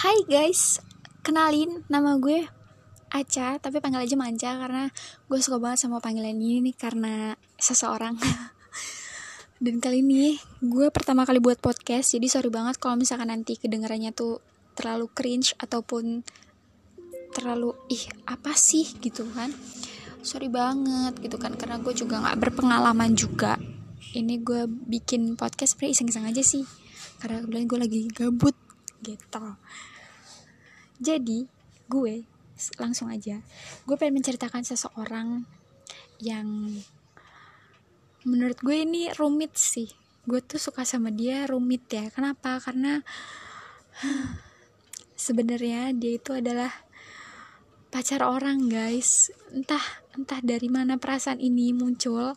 Hai guys, kenalin nama gue Aca, tapi panggil aja Manca karena gue suka banget sama panggilan ini nih karena seseorang. Dan kali ini gue pertama kali buat podcast, jadi sorry banget kalau misalkan nanti kedengarannya tuh terlalu cringe ataupun terlalu ih apa sih gitu kan. Sorry banget gitu kan karena gue juga nggak berpengalaman juga. Ini gue bikin podcast sebenernya iseng-iseng aja sih karena kebetulan gue lagi gabut gitu. Jadi gue langsung aja. Gue pengen menceritakan seseorang yang menurut gue ini rumit sih. Gue tuh suka sama dia rumit ya. Kenapa? Karena sebenarnya dia itu adalah pacar orang guys. Entah entah dari mana perasaan ini muncul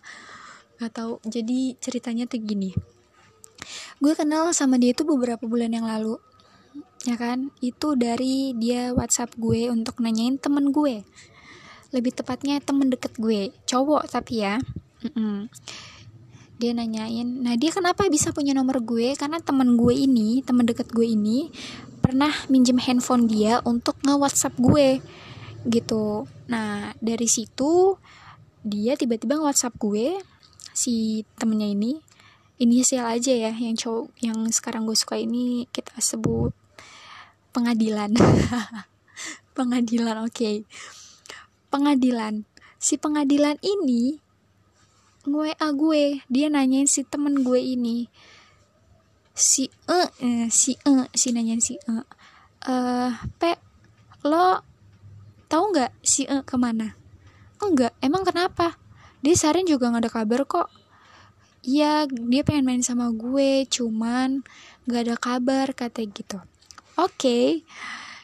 gak tahu jadi ceritanya tuh gini. Gue kenal sama dia itu beberapa bulan yang lalu ya kan? Itu dari dia WhatsApp gue untuk nanyain temen gue. Lebih tepatnya temen deket gue. Cowok tapi ya. Mm-mm. dia nanyain nah dia kenapa bisa punya nomor gue? Karena temen gue ini temen deket gue ini pernah minjem handphone dia untuk nge WhatsApp gue. Gitu. Nah dari situ dia tiba-tiba nge WhatsApp gue si temennya ini. Inisial aja ya yang cowok yang sekarang gue suka ini kita sebut pengadilan. Pengadilan oke. Okay. pengadilan. Si pengadilan ini gue a gue. Dia nanyain si temen gue ini. Si e eh, si e si nanyain si e. Uh, pe lo tahu nggak si e ke mana? Enggak emang kenapa? Dia seharian juga nggak ada kabar kok. Iya, dia pengen main sama gue, cuman gak ada kabar kata gitu oke. Okay.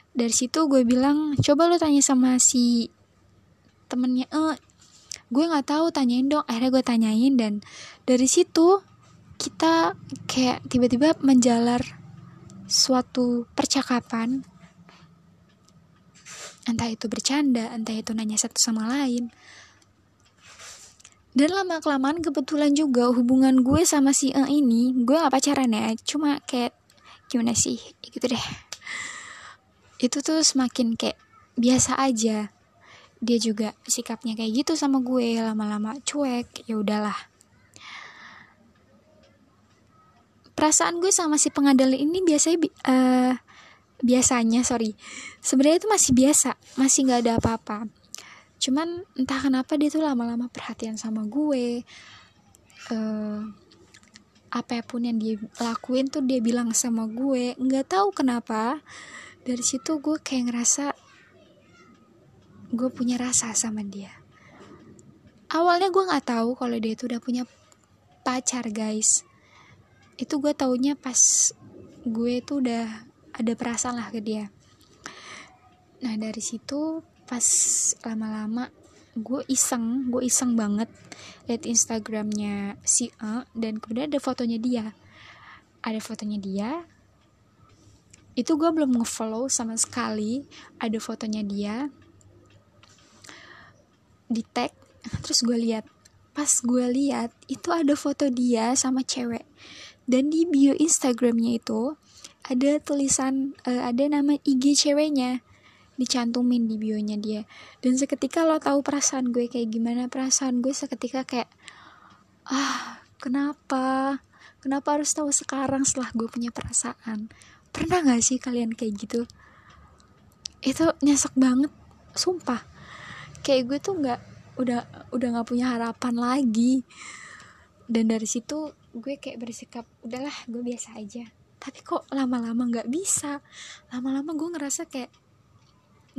dari situ gue bilang coba lo tanya sama si temennya. Eh gue nggak tahu tanyain dong. Akhirnya gue tanyain dan dari situ kita kayak tiba-tiba menjalar suatu percakapan. Entah itu bercanda entah itu nanya satu sama lain. Dan lama kelamaan kebetulan juga hubungan gue sama si E ini gue gak pacaran ya cuma kayak gimana sih? Gitu deh. Itu tuh semakin kayak biasa aja. Dia juga sikapnya kayak gitu sama gue. Lama-lama cuek. Ya udahlah. Perasaan gue sama si pengadil ini biasanya uh, biasanya sorry. Sebenarnya itu masih biasa. Masih nggak ada apa-apa. Cuman entah kenapa dia tuh lama-lama perhatian sama gue. Uh, apa pun yang dia lakuin tuh dia bilang sama gue. Nggak tahu kenapa. Dari situ gue kayak ngerasa gue punya rasa sama dia. Awalnya gue nggak tahu kalau dia itu udah punya pacar guys. Itu gue taunya pas gue tuh udah ada perasaan lah ke dia. Nah dari situ pas lama-lama gue iseng gue iseng banget liat instagramnya si A dan kemudian ada fotonya dia. Ada fotonya dia. Itu gue belum ngefollow sama sekali. Ada fotonya dia di tag. Terus gue lihat pas gue lihat itu ada foto dia sama cewek. Dan di bio instagramnya itu ada tulisan uh, ada nama IG ceweknya dicantumin di bionya dia. Dan seketika lo tahu perasaan gue kayak gimana? Perasaan gue seketika kayak ah kenapa? Kenapa harus tahu sekarang setelah gue punya perasaan? Pernah gak sih kalian kayak gitu? Itu nyesek banget sumpah. Kayak gue tuh nggak udah udah nggak punya harapan lagi. Dan dari situ gue kayak bersikap udahlah gue biasa aja. Tapi kok lama-lama nggak -lama bisa? Lama-lama gue ngerasa kayak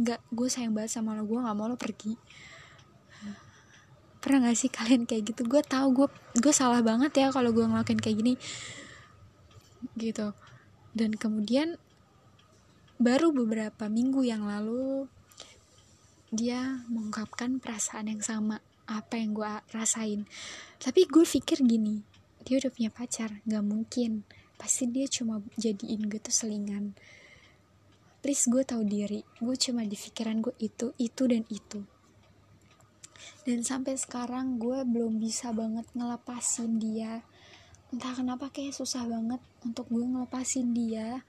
nggak gue sayang banget sama lo gue nggak mau lo pergi. Pernah gak sih kalian kayak gitu? Gue tahu gue gue salah banget ya kalau gue ngelakuin kayak gini. Gitu. Dan kemudian baru beberapa minggu yang lalu dia mengungkapkan perasaan yang sama apa yang gue rasain. Tapi gue pikir gini dia udah punya pacar nggak mungkin. Pasti dia cuma jadiin gue tuh selingan please gue tahu diri. Gue cuma di pikiran gue itu itu dan itu. Dan sampai sekarang gue belum bisa banget ngelepasin dia. Entah kenapa kayak susah banget untuk gue ngelepasin dia.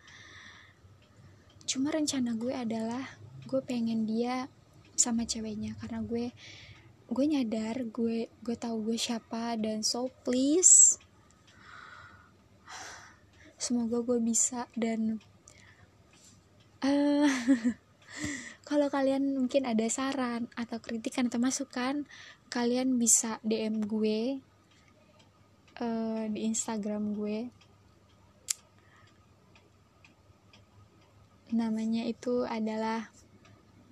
Cuma rencana gue adalah gue pengen dia sama ceweknya. Karena gue gue nyadar gue gue tahu gue siapa. Dan so please semoga gue bisa dan uh, kalau kalian mungkin ada saran atau kritikan atau masukan kalian bisa DM gue uh, di Instagram gue. Namanya itu adalah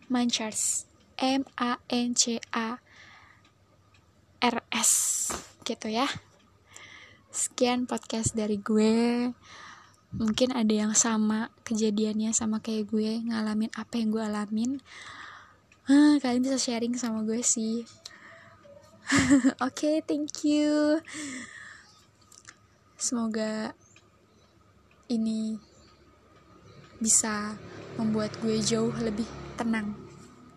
Manchars. M A N C A R S. Gitu ya. Sekian podcast dari gue mungkin ada yang sama kejadiannya sama kayak gue ngalamin apa yang gue alamin. Huh, kalian bisa sharing sama gue sih. Oke okay, thank you. Semoga ini bisa membuat gue jauh lebih tenang